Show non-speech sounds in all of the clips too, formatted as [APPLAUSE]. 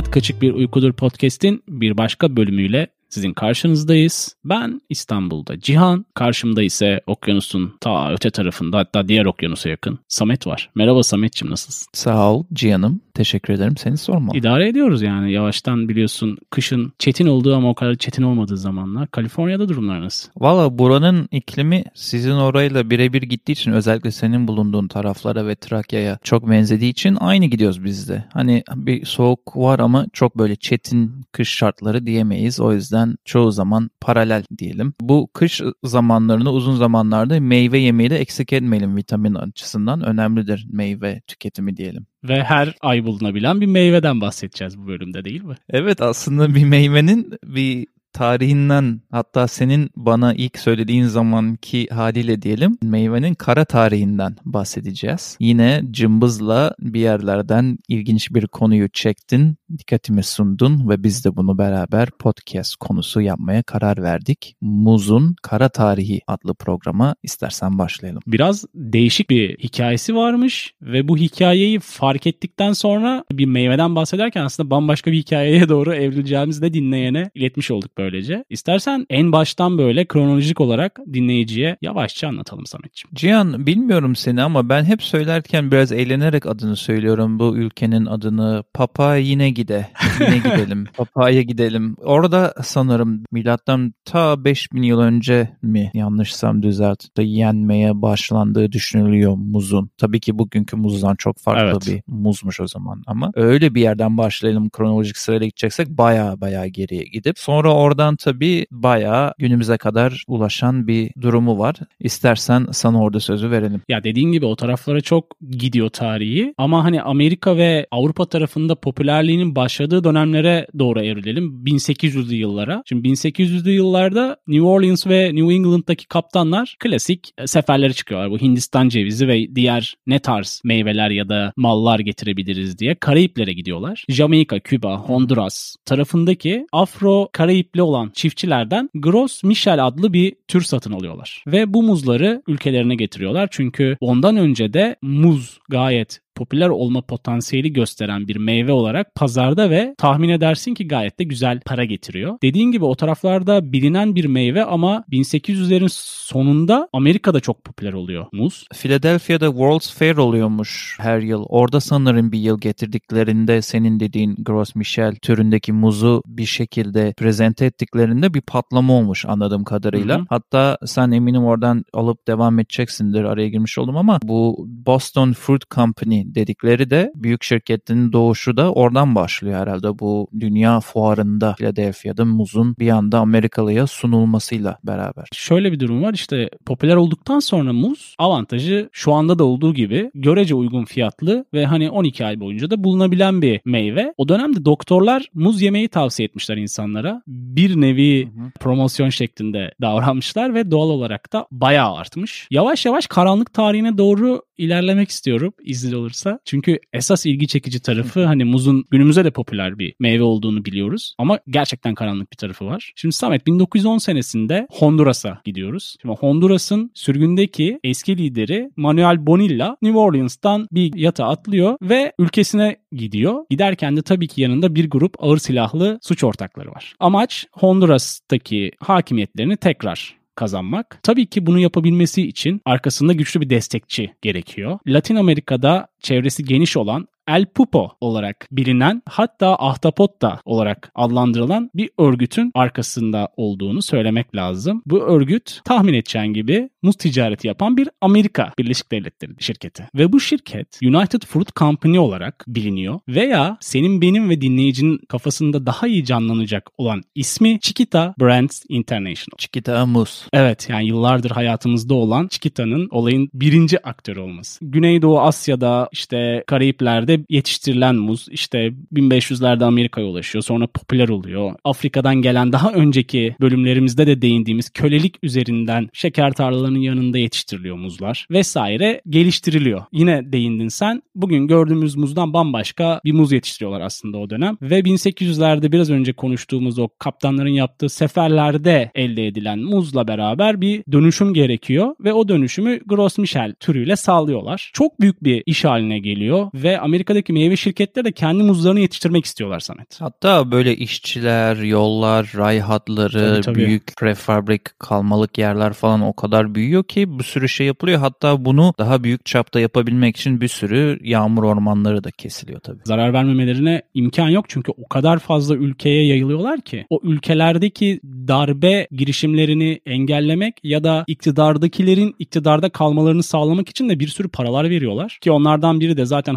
Hayat Kaçık Bir Uykudur podcast'in bir başka bölümüyle sizin karşınızdayız. Ben İstanbul'da Cihan, karşımda ise okyanusun ta öte tarafında hatta diğer okyanusa yakın Samet var. Merhaba Samet'ciğim nasılsın? Sağ ol Cihan'ım. Teşekkür ederim. Seni sorma. İdare ediyoruz yani yavaştan biliyorsun kışın çetin olduğu ama o kadar çetin olmadığı zamanlar. Kaliforniya'da durumlar nasıl? Valla buranın iklimi sizin orayla birebir gittiği için özellikle senin bulunduğun taraflara ve Trakya'ya çok benzediği için aynı gidiyoruz biz de. Hani bir soğuk var ama çok böyle çetin kış şartları diyemeyiz. O yüzden çoğu zaman paralel diyelim. Bu kış zamanlarını uzun zamanlarda meyve yemeyi de eksik etmeyelim vitamin açısından. Önemlidir meyve tüketimi diyelim. Ve her ay bulunabilen bir meyveden bahsedeceğiz bu bölümde değil mi? Evet aslında bir meyvenin bir tarihinden hatta senin bana ilk söylediğin zamanki haliyle diyelim meyvenin kara tarihinden bahsedeceğiz. Yine cımbızla bir yerlerden ilginç bir konuyu çektin, dikkatimi sundun ve biz de bunu beraber podcast konusu yapmaya karar verdik. Muz'un Kara Tarihi adlı programa istersen başlayalım. Biraz değişik bir hikayesi varmış ve bu hikayeyi fark ettikten sonra bir meyveden bahsederken aslında bambaşka bir hikayeye doğru evrileceğimizi de dinleyene iletmiş olduk böylece. İstersen en baştan böyle kronolojik olarak dinleyiciye yavaşça anlatalım Sametciğim. Cihan bilmiyorum seni ama ben hep söylerken biraz eğlenerek adını söylüyorum bu ülkenin adını. Papa yine gide. Yine [LAUGHS] gidelim. Papa'ya gidelim. Orada sanırım milattan ta 5000 yıl önce mi yanlışsam düzelt yenmeye başlandığı düşünülüyor muzun. Tabii ki bugünkü muzdan çok farklı Evet. bir muzmuş o zaman ama öyle bir yerden başlayalım kronolojik sırayla gideceksek baya baya geriye gidip sonra oradan tabii baya günümüze kadar ulaşan bir durumu var. İstersen sana orada sözü verelim. Ya dediğin gibi o taraflara çok gidiyor tarihi ama hani Amerika ve Avrupa tarafında popülerliğinin başladığı dönemlere doğru evrilelim. 1800'lü yıllara. Şimdi 1800'lü yıllarda New Orleans ve New England'daki kaptanlar klasik e, seferlere çıkıyorlar. Bu Hindistan cevizi ve diğer ne tarz meyveler ya da mallar getirebiliriz diye Karayiplere gidiyorlar. Jamaika, Küba, Honduras tarafındaki Afro Karayipli olan çiftçilerden Gros Michel adlı bir tür satın alıyorlar. Ve bu muzları ülkelerine getiriyorlar. Çünkü ondan önce de muz gayet popüler olma potansiyeli gösteren bir meyve olarak pazarda ve tahmin edersin ki gayet de güzel para getiriyor. Dediğin gibi o taraflarda bilinen bir meyve ama 1800'lerin sonunda Amerika'da çok popüler oluyor muz. Philadelphia'da World's Fair oluyormuş her yıl. Orada sanırım bir yıl getirdiklerinde senin dediğin Gros Michel türündeki muzu bir şekilde prezente ettiklerinde bir patlama olmuş anladığım kadarıyla. Hı hı. Hatta sen eminim oradan alıp devam edeceksindir araya girmiş oldum ama bu Boston Fruit Company dedikleri de büyük şirketinin doğuşu da oradan başlıyor herhalde. Bu dünya fuarında Philadelphia'da muzun bir anda Amerikalıya sunulmasıyla beraber. Şöyle bir durum var işte popüler olduktan sonra muz avantajı şu anda da olduğu gibi görece uygun fiyatlı ve hani 12 ay boyunca da bulunabilen bir meyve. O dönemde doktorlar muz yemeyi tavsiye etmişler insanlara. Bir nevi promosyon şeklinde davranmışlar ve doğal olarak da bayağı artmış. Yavaş yavaş karanlık tarihine doğru ilerlemek istiyorum izin olursa. Çünkü esas ilgi çekici tarafı hani muzun günümüze de popüler bir meyve olduğunu biliyoruz. Ama gerçekten karanlık bir tarafı var. Şimdi Samet 1910 senesinde Honduras'a gidiyoruz. Şimdi Honduras'ın sürgündeki eski lideri Manuel Bonilla New Orleans'tan bir yata atlıyor ve ülkesine gidiyor. Giderken de tabii ki yanında bir grup ağır silahlı suç ortakları var. Amaç Honduras'taki hakimiyetlerini tekrar kazanmak. Tabii ki bunu yapabilmesi için arkasında güçlü bir destekçi gerekiyor. Latin Amerika'da çevresi geniş olan El Pupo olarak bilinen hatta Ahtapot da olarak adlandırılan bir örgütün arkasında olduğunu söylemek lazım. Bu örgüt tahmin edeceğin gibi muz ticareti yapan bir Amerika Birleşik Devletleri şirketi. Ve bu şirket United Fruit Company olarak biliniyor veya senin benim ve dinleyicinin kafasında daha iyi canlanacak olan ismi Chiquita Brands International. Chiquita Muz. Evet yani yıllardır hayatımızda olan Chiquita'nın olayın birinci aktörü olması. Güneydoğu Asya'da işte Karayipler'de yetiştirilen muz işte 1500'lerde Amerika'ya ulaşıyor sonra popüler oluyor. Afrika'dan gelen daha önceki bölümlerimizde de değindiğimiz kölelik üzerinden şeker tarlalarının yanında yetiştiriliyor muzlar vesaire geliştiriliyor. Yine değindin sen. Bugün gördüğümüz muzdan bambaşka bir muz yetiştiriyorlar aslında o dönem. Ve 1800'lerde biraz önce konuştuğumuz o kaptanların yaptığı seferlerde elde edilen muzla beraber bir dönüşüm gerekiyor ve o dönüşümü Gros Michel türüyle sağlıyorlar. Çok büyük bir iş haline geliyor ve Amerika Amerika'daki meyve şirketleri de kendi muzlarını yetiştirmek istiyorlar Samet. Hatta böyle işçiler, yollar, ray hatları, Tabii, tabii. büyük prefabrik kalmalık yerler falan o kadar büyüyor ki bir sürü şey yapılıyor. Hatta bunu daha büyük çapta yapabilmek için bir sürü yağmur ormanları da kesiliyor tabii. Zarar vermemelerine imkan yok çünkü o kadar fazla ülkeye yayılıyorlar ki o ülkelerdeki darbe girişimlerini engellemek ya da iktidardakilerin iktidarda kalmalarını sağlamak için de bir sürü paralar veriyorlar. Ki onlardan biri de zaten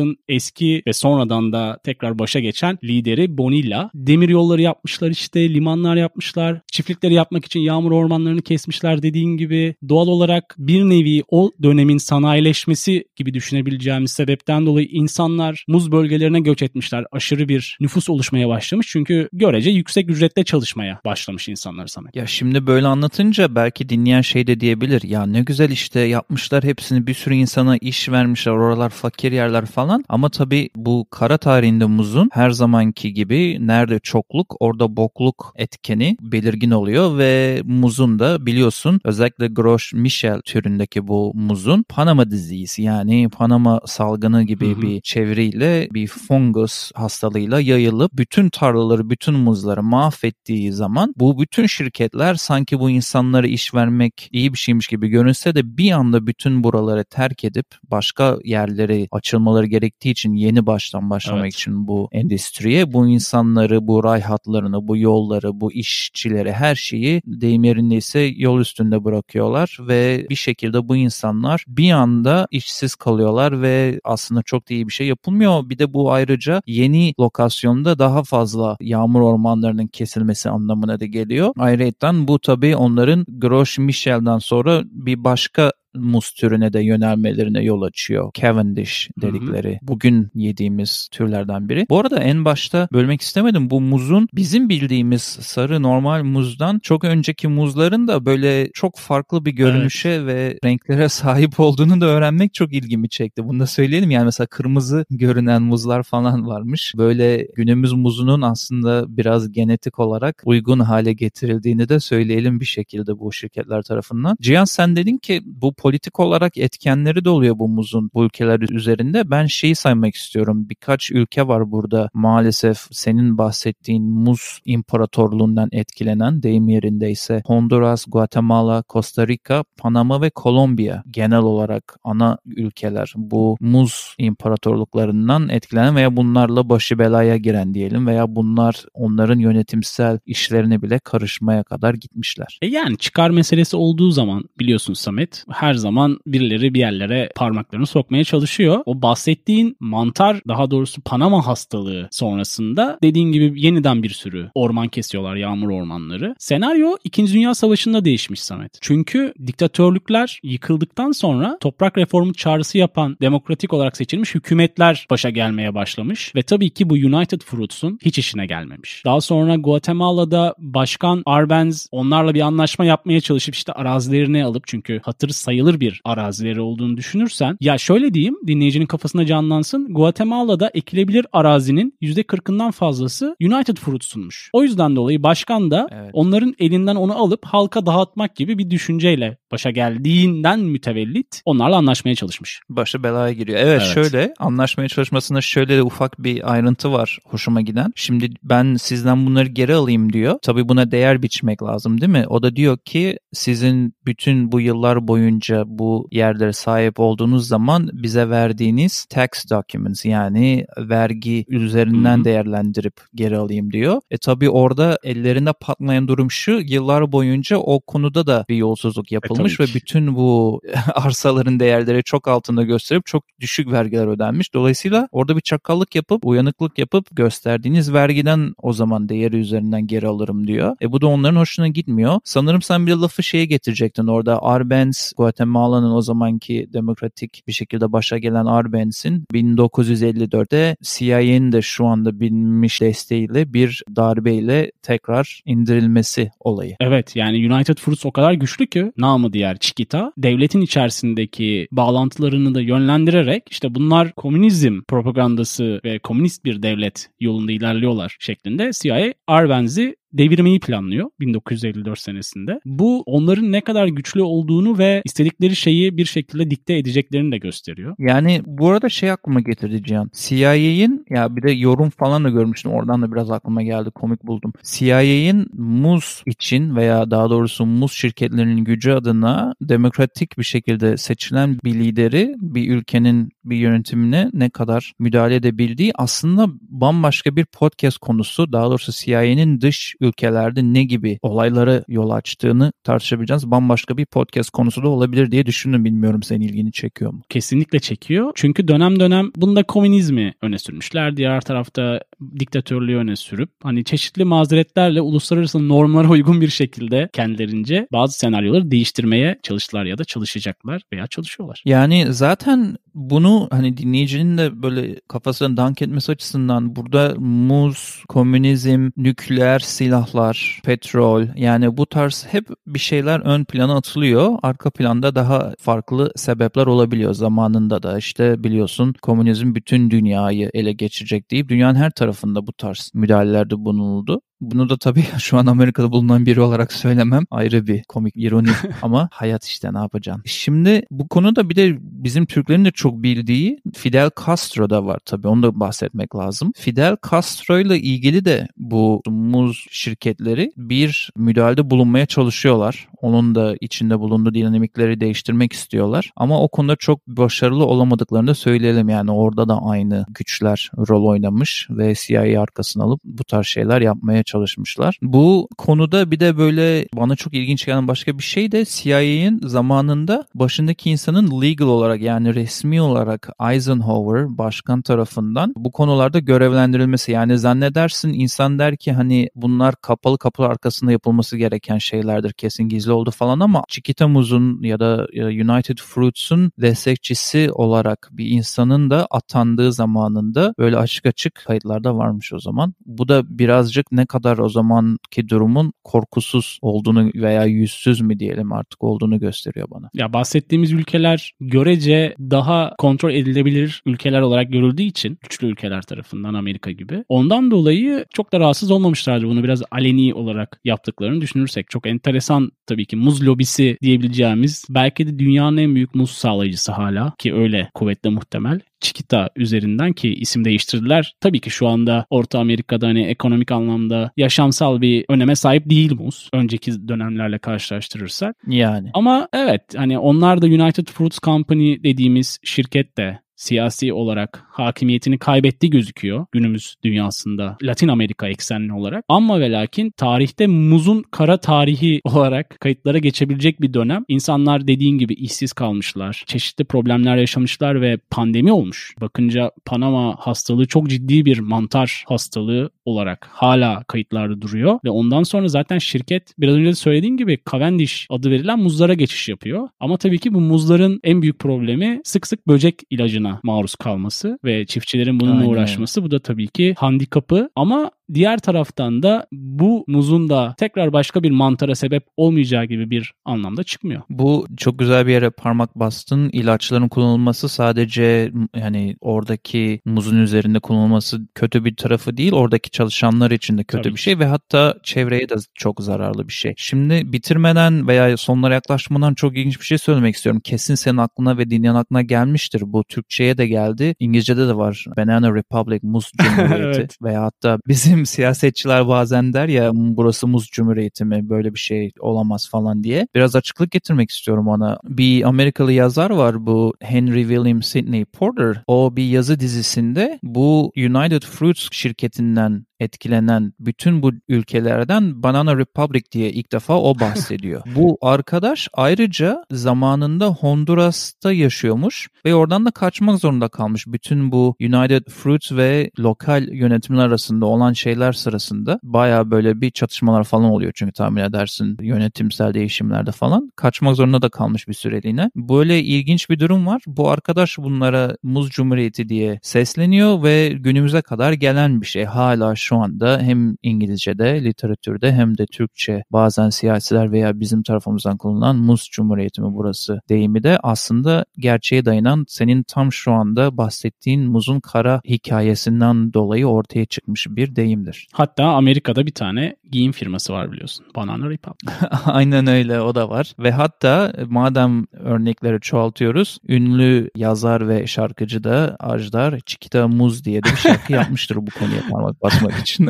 Honduras'ın eski ve sonradan da tekrar başa geçen lideri Bonilla. Demir yolları yapmışlar işte, limanlar yapmışlar, çiftlikleri yapmak için yağmur ormanlarını kesmişler dediğin gibi. Doğal olarak bir nevi o dönemin sanayileşmesi gibi düşünebileceğimiz sebepten dolayı insanlar muz bölgelerine göç etmişler. Aşırı bir nüfus oluşmaya başlamış çünkü görece yüksek ücretle çalışmaya başlamış insanlar Samet. Ya şimdi böyle anlatınca belki dinleyen şey de diyebilir. Ya ne güzel işte yapmışlar hepsini bir sürü insana iş vermişler. Oralar fakir yerler falan. Ama tabii bu kara tarihinde muzun her zamanki gibi nerede çokluk orada bokluk etkeni belirgin oluyor. Ve muzun da biliyorsun özellikle Gros Michel türündeki bu muzun Panama disease yani Panama salgını gibi Hı hı. bir çeviriyle bir fungus hastalığıyla yayılıp bütün tarlaları, bütün muzları mahvettiği zaman bu bütün şirketler sanki bu insanlara iş vermek iyi bir şeymiş gibi görünse de bir anda bütün buraları terk edip başka yerlere açılmaları gerektiği için yeni baştan başlamak Evet. için bu endüstriye bu insanları, bu ray hatlarını, bu yolları, bu işçileri her şeyi deyim yerindeyse yol üstünde bırakıyorlar ve bir şekilde bu insanlar bir anda işsiz kalıyorlar ve aslında çok da iyi bir şey yapılmıyor. Bir de bu ayrıca yeni lokasyonda daha fazla yağmur ormanlarının kesilmesi anlamına da geliyor. Ayrıca bu tabii onların Gros Michel'den sonra bir başka muz türüne de yönelmelerine yol açıyor. Cavendish dedikleri. Bugün yediğimiz türlerden biri. Bu arada en başta bölmek istemedim. Bu muzun bizim bildiğimiz sarı normal muzdan çok önceki muzların da böyle çok farklı bir görünüşe ve renklere sahip olduğunu da öğrenmek çok ilgimi çekti. Bunu da söyleyelim. Yani mesela kırmızı görünen muzlar falan varmış. Böyle günümüz muzunun aslında biraz genetik olarak uygun hale getirildiğini de söyleyelim bir şekilde bu şirketler tarafından. Cihan sen dedin ki bu politik olarak etkenleri de oluyor bu muzun bu ülkeler üzerinde. Ben şeyi saymak istiyorum. Birkaç ülke var burada maalesef senin bahsettiğin muz imparatorluğundan etkilenen deyim yerindeyse Honduras, Guatemala, Costa Rica, Panama ve Kolombiya genel olarak ana ülkeler. Bu muz imparatorluklarından etkilenen veya bunlarla başı belaya giren diyelim veya bunlar onların yönetimsel işlerine bile karışmaya kadar gitmişler. E yani çıkar meselesi olduğu zaman biliyorsun Samet her zaman birileri bir yerlere parmaklarını sokmaya çalışıyor. O bahsettiğin mantar daha doğrusu Panama hastalığı sonrasında dediğin gibi yeniden bir sürü orman kesiyorlar yağmur ormanları. Senaryo 2. Dünya Savaşı'nda değişmiş Samet. Çünkü diktatörlükler yıkıldıktan sonra toprak reformu çağrısı yapan demokratik olarak seçilmiş hükümetler başa gelmeye başlamış ve tabii ki bu United Fruits'un hiç işine gelmemiş. Daha sonra Guatemala'da Başkan Arbenz onlarla bir anlaşma yapmaya çalışıp işte arazilerini alıp çünkü hatırı sayılır bir arazileri olduğunu düşünürsen ya şöyle diyeyim dinleyicinin kafasına canlansın Guatemala'da ekilebilir arazinin %40'ından fazlası United Fruits'unmuş. O yüzden dolayı başkan da Evet. onların elinden onu alıp halka dağıtmak gibi bir düşünceyle başa geldiğinden mütevellit onlarla anlaşmaya çalışmış. başı belaya giriyor. Evet, Evet. şöyle anlaşmaya çalışmasında şöyle de ufak bir ayrıntı var hoşuma giden. Şimdi ben sizden bunları geri alayım diyor. Tabii buna değer biçmek lazım değil mi? O da diyor ki sizin bütün bu yıllar boyunca bu yerlere sahip olduğunuz zaman bize verdiğiniz tax documents yani vergi üzerinden Hı hı. değerlendirip geri alayım diyor. E tabii orada ellerinde patlayan durum şu yıllar boyunca o konuda da bir yolsuzluk yapılmış tabii ve bütün bu [LAUGHS] arsaların değerleri çok altında gösterip çok düşük vergiler ödenmiş. Dolayısıyla orada bir çakallık yapıp uyanıklık yapıp gösterdiğiniz vergiden o zaman değeri üzerinden geri alırım diyor. E bu da onların hoşuna gitmiyor. Sanırım sen bir lafı şeye getirecektin orada Arbenz Guatemala'nın o zamanki demokratik bir şekilde başa gelen Arbenz'in 1954'te CIA'nin de şu anda bilinmiş desteğiyle bir darbeyle tekrar indirilmesi olayı. Evet yani United Fruits o kadar güçlü ki namı diğer Chiquita devletin içerisindeki bağlantılarını da yönlendirerek işte bunlar komünizm propagandası ve komünist bir devlet yolunda ilerliyorlar şeklinde CIA Arbenzi devirmeyi planlıyor 1954 senesinde. Bu onların ne kadar güçlü olduğunu ve istedikleri şeyi bir şekilde dikte edeceklerini de gösteriyor. Yani bu arada şey aklıma getirdi Cihan. CIA'in ya bir de yorum falan da görmüştüm. Oradan da biraz aklıma geldi. Komik buldum. CIA'in muz için veya daha doğrusu muz şirketlerinin gücü adına demokratik bir şekilde seçilen bir lideri bir ülkenin bir yönetimine ne kadar müdahale edebildiği aslında bambaşka bir podcast konusu. Daha doğrusu CIA'nin dış ülkelerde ne gibi olaylara yol açtığını tartışabileceğiz. Bambaşka bir podcast konusu da olabilir diye düşündüm. Bilmiyorum senin ilgini çekiyor mu? Kesinlikle çekiyor. Çünkü dönem dönem bunda komünizmi öne sürmüşler. Diğer tarafta diktatörlüğü öne sürüp hani çeşitli mazeretlerle uluslararası normlara uygun bir şekilde kendilerince bazı senaryoları değiştirmeye çalıştılar ya da çalışacaklar veya çalışıyorlar. Yani zaten bunu hani dinleyicinin de böyle kafasına dank etmesi açısından burada muz, komünizm, nükleer silahlar, petrol yani bu tarz hep bir şeyler ön plana atılıyor. Arka planda daha farklı sebepler olabiliyor zamanında da işte biliyorsun komünizm bütün dünyayı ele geçirecek deyip dünyanın her tarafında bu tarz müdahalelerde bulunuldu. Bunu da tabii [LAUGHS] şu an Amerika'da bulunan biri olarak söylemem ayrı bir komik ironi [LAUGHS] ama hayat işte ne yapacaksın. Şimdi bu konuda bir de bizim Türklerin de çok bildiği Fidel Castro da var tabii onu da bahsetmek lazım. Fidel Castro ile ilgili de bu muz şirketleri bir müdahalede bulunmaya çalışıyorlar. Onun da içinde bulunduğu dinamikleri değiştirmek istiyorlar. Ama o konuda çok başarılı olamadıklarını da söyleyelim. Yani orada da aynı güçler rol oynamış ve CIA arkasını alıp bu tarz şeyler yapmaya çalışmışlar. Bu konuda bir de böyle bana çok ilginç gelen başka bir şey de CIA'nin zamanında başındaki insanın legal olarak yani resmi olarak Eisenhower başkan tarafından bu konularda görevlendirilmesi. Yani zannedersin insan der ki hani bunlar kapalı kapılar arkasında yapılması gereken şeylerdir kesin gizli oldu falan ama Chiquita Muz'un ya da United Fruits'un destekçisi olarak bir insanın da atandığı zamanında böyle açık açık kayıtlarda varmış o zaman. Bu da birazcık ne kadar o zamanki durumun korkusuz olduğunu veya yüzsüz mü diyelim artık olduğunu gösteriyor bana. Ya bahsettiğimiz ülkeler görece daha kontrol edilebilir ülkeler olarak görüldüğü için güçlü ülkeler tarafından Amerika gibi. Ondan dolayı çok da rahatsız olmamışlardı bunu biraz aleni olarak yaptıklarını düşünürsek. Çok enteresan tabii ki muz lobisi diyebileceğimiz belki de dünyanın en büyük muz sağlayıcısı hala ki öyle kuvvetle muhtemel. Chiquita üzerinden ki isim değiştirdiler. Tabii ki şu anda Orta Amerika'da hani ekonomik anlamda yaşamsal bir öneme sahip değil muz. Önceki dönemlerle karşılaştırırsak. Yani. Ama evet hani onlar da United Fruits Company dediğimiz şirket de siyasi olarak hakimiyetini kaybetti gözüküyor günümüz dünyasında Latin Amerika eksenli olarak. Ama ve lakin tarihte muzun kara tarihi [LAUGHS] olarak kayıtlara geçebilecek bir dönem. İnsanlar dediğin gibi işsiz kalmışlar. Çeşitli problemler yaşamışlar ve pandemi olmuş. Bakınca Panama hastalığı çok ciddi bir mantar hastalığı olarak hala kayıtlarda duruyor. Ve ondan sonra zaten şirket biraz önce de söylediğim gibi Cavendish adı verilen muzlara geçiş yapıyor. Ama tabii ki bu muzların en büyük problemi sık sık böcek ilacına maruz kalması ve çiftçilerin bununla Aynen. uğraşması. Bu da tabii ki handikapı ama diğer taraftan da bu muzun da tekrar başka bir mantara sebep olmayacağı gibi bir anlamda çıkmıyor. Bu çok güzel bir yere parmak bastın. İlaçların kullanılması sadece yani oradaki muzun üzerinde kullanılması kötü bir tarafı değil. Oradaki çalışanlar için de kötü Tabii. bir şey ve hatta çevreye de çok zararlı bir şey. Şimdi bitirmeden veya sonlara yaklaşmadan çok ilginç bir şey söylemek istiyorum. Kesin senin aklına ve dinleyen aklına gelmiştir. Bu Türkçe'ye de geldi. İngilizce'de de var. Banana Republic, Muz [LAUGHS] Cumhuriyeti evet. veya hatta bizim bizim siyasetçiler bazen der ya burası muz cumhuriyeti mi böyle bir şey olamaz falan diye. Biraz açıklık getirmek istiyorum ona. Bir Amerikalı yazar var bu Henry William Sidney Porter. O bir yazı dizisinde bu United Fruits şirketinden etkilenen bütün bu ülkelerden Banana Republic diye ilk defa o [LAUGHS] bahsediyor. bu arkadaş ayrıca zamanında Honduras'ta yaşıyormuş ve oradan da kaçmak zorunda kalmış. Bütün bu United Fruits ve lokal yönetimler arasında olan şeyler sırasında baya böyle bir çatışmalar falan oluyor çünkü tahmin edersin yönetimsel değişimlerde falan. Kaçmak zorunda da kalmış bir süreliğine. Böyle ilginç bir durum var. Bu arkadaş bunlara Muz Cumhuriyeti diye sesleniyor ve günümüze kadar gelen bir şey. Hala şu anda hem İngilizce'de, literatürde hem de Türkçe bazen siyasiler veya bizim tarafımızdan kullanılan Muz Cumhuriyeti mi burası deyimi de aslında gerçeğe dayanan senin tam şu anda bahsettiğin muzun kara hikayesinden dolayı ortaya çıkmış bir deyimdir. Hatta Amerika'da bir tane giyim firması var biliyorsun. Banana Republic. [LAUGHS] Aynen öyle o da var. Ve hatta madem örnekleri çoğaltıyoruz ünlü yazar ve şarkıcı da Ajdar Çikita Muz diye de bir şarkı [LAUGHS] yapmıştır bu konuya parmak basmak için.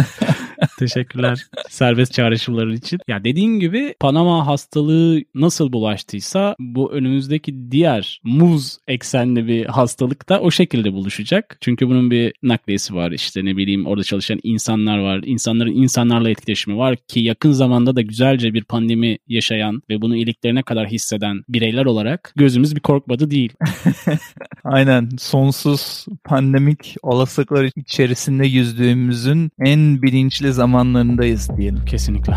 Teşekkürler serbest çağrışımların için. Ya dediğin gibi Panama hastalığı nasıl bulaştıysa bu önümüzdeki diğer muz eksenli bir hastalık da o şekilde buluşacak. Çünkü bunun bir nakliyesi var işte ne bileyim orada çalışan insanlar var. İnsanların insanlarla etkileşimi var ki yakın zamanda da güzelce bir pandemi yaşayan ve bunu iliklerine kadar hisseden bireyler olarak gözümüz bir korkmadı değil. [LAUGHS] Aynen sonsuz pandemik olasılıklar içerisinde yüzdüğümüzün en bilinçli zamanlarındayız diyelim. Kesinlikle.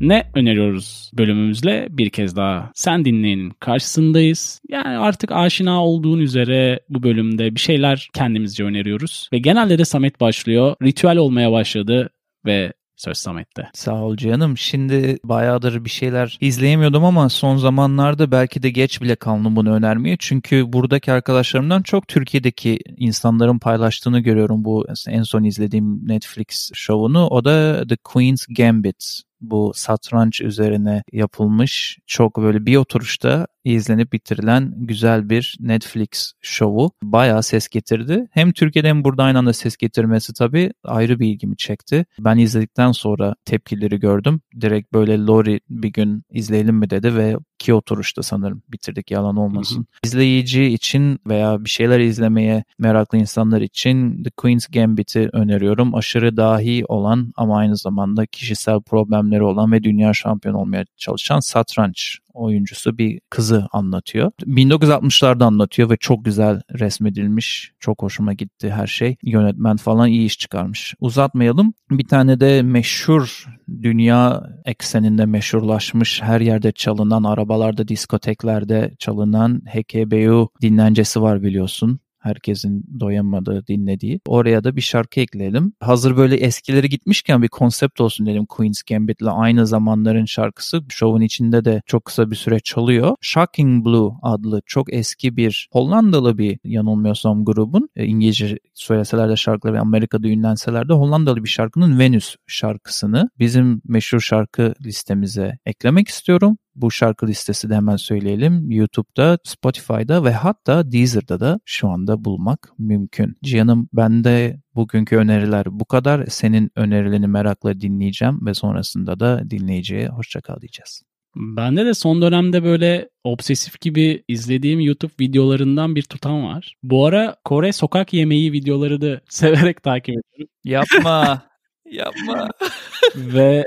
Ne öneriyoruz bölümümüzle bir kez daha sen dinleyenin karşısındayız. Yani artık aşina olduğun üzere bu bölümde bir şeyler kendimizce öneriyoruz. Ve genelde de Samet başlıyor. Ritüel olmaya başladı ve Söz Samet'te. Sağ ol canım. Şimdi bayağıdır bir şeyler izleyemiyordum ama son zamanlarda belki de geç bile kaldım bunu önermeye. Çünkü buradaki arkadaşlarımdan çok Türkiye'deki insanların paylaştığını görüyorum bu en son izlediğim Netflix şovunu. O da The Queen's Gambit bu satranç üzerine yapılmış çok böyle bir oturuşta izlenip bitirilen güzel bir Netflix şovu. Bayağı ses getirdi. Hem Türkiye'de hem burada aynı anda ses getirmesi tabii ayrı bir ilgimi çekti. Ben izledikten sonra tepkileri gördüm. Direkt böyle Lori bir gün izleyelim mi dedi ve iki oturuşta sanırım bitirdik yalan olmasın. Hı hı. İzleyici için veya bir şeyler izlemeye meraklı insanlar için The Queen's Gambit'i öneriyorum. Aşırı dahi olan ama aynı zamanda kişisel problemleri olan ve dünya şampiyonu olmaya çalışan satranç oyuncusu bir kızı anlatıyor. 1960'larda anlatıyor ve çok güzel resmedilmiş. Çok hoşuma gitti her şey. Yönetmen falan iyi iş çıkarmış. Uzatmayalım. Bir tane de meşhur dünya ekseninde meşhurlaşmış her yerde çalınan arabalarda diskoteklerde çalınan HKBU dinlencesi var biliyorsun herkesin doyamadığı, dinlediği. Oraya da bir şarkı ekleyelim. Hazır böyle eskileri gitmişken bir konsept olsun dedim Queen's Gambit'le aynı zamanların şarkısı. Şovun içinde de çok kısa bir süre çalıyor. Shocking Blue adlı çok eski bir Hollandalı bir yanılmıyorsam grubun e, İngilizce söyleseler de şarkıları ve Amerika'da ünlenseler de Hollandalı bir şarkının Venus şarkısını bizim meşhur şarkı listemize eklemek istiyorum. Bu şarkı listesi de hemen söyleyelim. YouTube'da, Spotify'da ve hatta Deezer'da da şu anda bulmak mümkün. Cihan'ım bende bugünkü öneriler bu kadar. Senin önerilerini merakla dinleyeceğim ve sonrasında da dinleyiciye hoşçakal diyeceğiz. Bende de son dönemde böyle obsesif gibi izlediğim YouTube videolarından bir tutam var. Bu ara Kore sokak yemeği videoları da [LAUGHS] severek takip ediyorum. Yapma. [LAUGHS] Yapma. Ve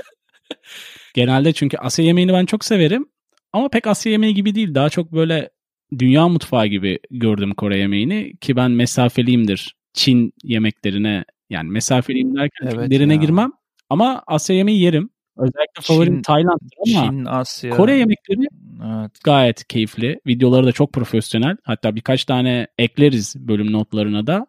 Genelde çünkü Asya yemeğini ben çok severim. Ama pek Asya yemeği gibi değil. Daha çok böyle dünya mutfağı gibi gördüm Kore yemeğini. Ki ben mesafeliyimdir Çin yemeklerine. Yani mesafeliyim derken evet derine ya. girmem. Ama Asya yemeği yerim. Özellikle Çin, favorim Tayland'dır ama Çin, Asya. Kore yemekleri evet. gayet keyifli. Videoları da çok profesyonel. Hatta birkaç tane ekleriz bölüm notlarına da.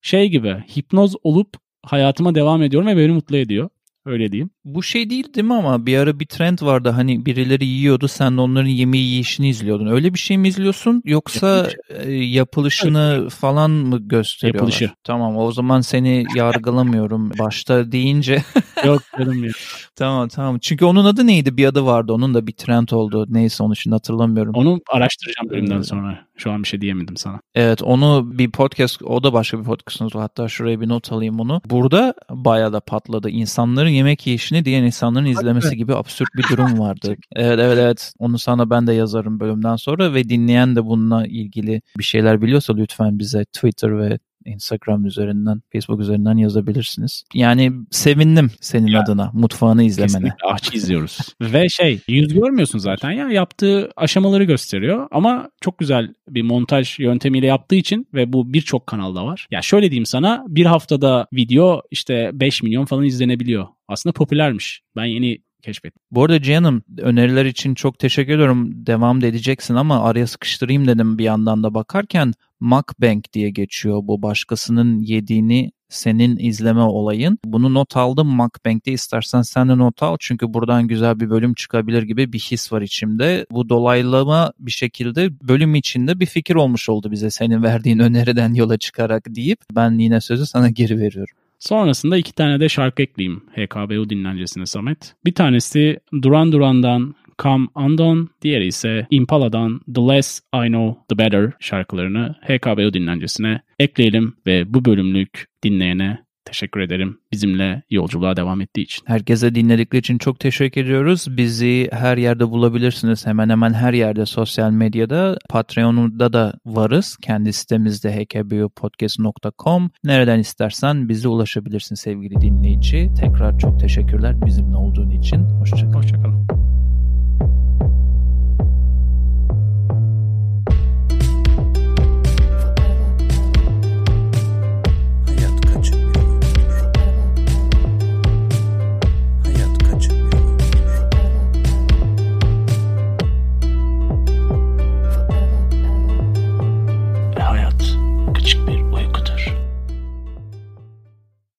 Şey gibi hipnoz olup hayatıma devam ediyorum ve beni mutlu ediyor. Öyle diyeyim. Bu şey değil değil mi ama bir ara bir trend vardı hani birileri yiyordu sen de onların yemeği yiyişini izliyordun. Öyle bir şey mi izliyorsun yoksa Yapılışı. E, yapılışını falan mı gösteriyorlar? Yapılışı. Tamam o zaman seni yargılamıyorum başta deyince. [LAUGHS] Yok canım ya. [LAUGHS] tamam tamam çünkü onun adı neydi bir adı vardı onun da bir trend oldu neyse onu şimdi hatırlamıyorum. Onu araştıracağım bölümden sonra. Şu an bir şey diyemedim sana. Evet onu bir podcast o da başka bir podcastımız var hatta şuraya bir not alayım onu. Burada bayağı da patladı. İnsanların yemek yiyişini diğer insanların izlemesi gibi absürt bir durum [LAUGHS] vardı. evet evet evet. Onu sana ben de yazarım bölümden sonra ve dinleyen de bununla ilgili bir şeyler biliyorsa lütfen bize Twitter ve Instagram üzerinden, Facebook üzerinden yazabilirsiniz. Yani sevindim senin ya, adına mutfağını izlemene. Kesinlikle ahçı izliyoruz. [LAUGHS] Ve şey yüz görmüyorsun zaten ya yaptığı aşamaları gösteriyor ama çok güzel bir montaj yöntemiyle yaptığı için ve bu birçok kanalda var. Ya şöyle diyeyim sana bir haftada video işte 5 milyon falan izlenebiliyor. Aslında popülermiş. Ben yeni keşfettim. Bu arada Cihan'ım öneriler için çok teşekkür ediyorum. Devam da edeceksin ama araya sıkıştırayım dedim bir yandan da bakarken mukbang diye geçiyor. Bu başkasının yediğini senin izleme olayın. Bunu not aldım Macbank'te istersen sen de not al çünkü buradan güzel bir bölüm çıkabilir gibi bir his var içimde. Bu dolaylama bir şekilde bölüm içinde bir fikir olmuş oldu bize senin verdiğin öneriden yola çıkarak deyip ben yine sözü sana geri veriyorum. Sonrasında iki tane de şarkı ekleyeyim HKBU dinlencesine Samet. Bir tanesi Duran Duran'dan Come Undone, diğeri ise Impala'dan The Less I Know The Better şarkılarını HKBU dinlencesine ekleyelim ve bu bölümlük dinleyene teşekkür ederim bizimle yolculuğa devam ettiği için. Herkese dinledikleri için çok teşekkür ediyoruz. Bizi her yerde bulabilirsiniz. Hemen hemen her yerde sosyal medyada. Patreon'da da varız. Kendi sitemizde hkbupodcast.com. Nereden istersen bize ulaşabilirsin sevgili dinleyici. Tekrar çok teşekkürler bizimle olduğun için. Hoşçakalın. Hoşçakalın.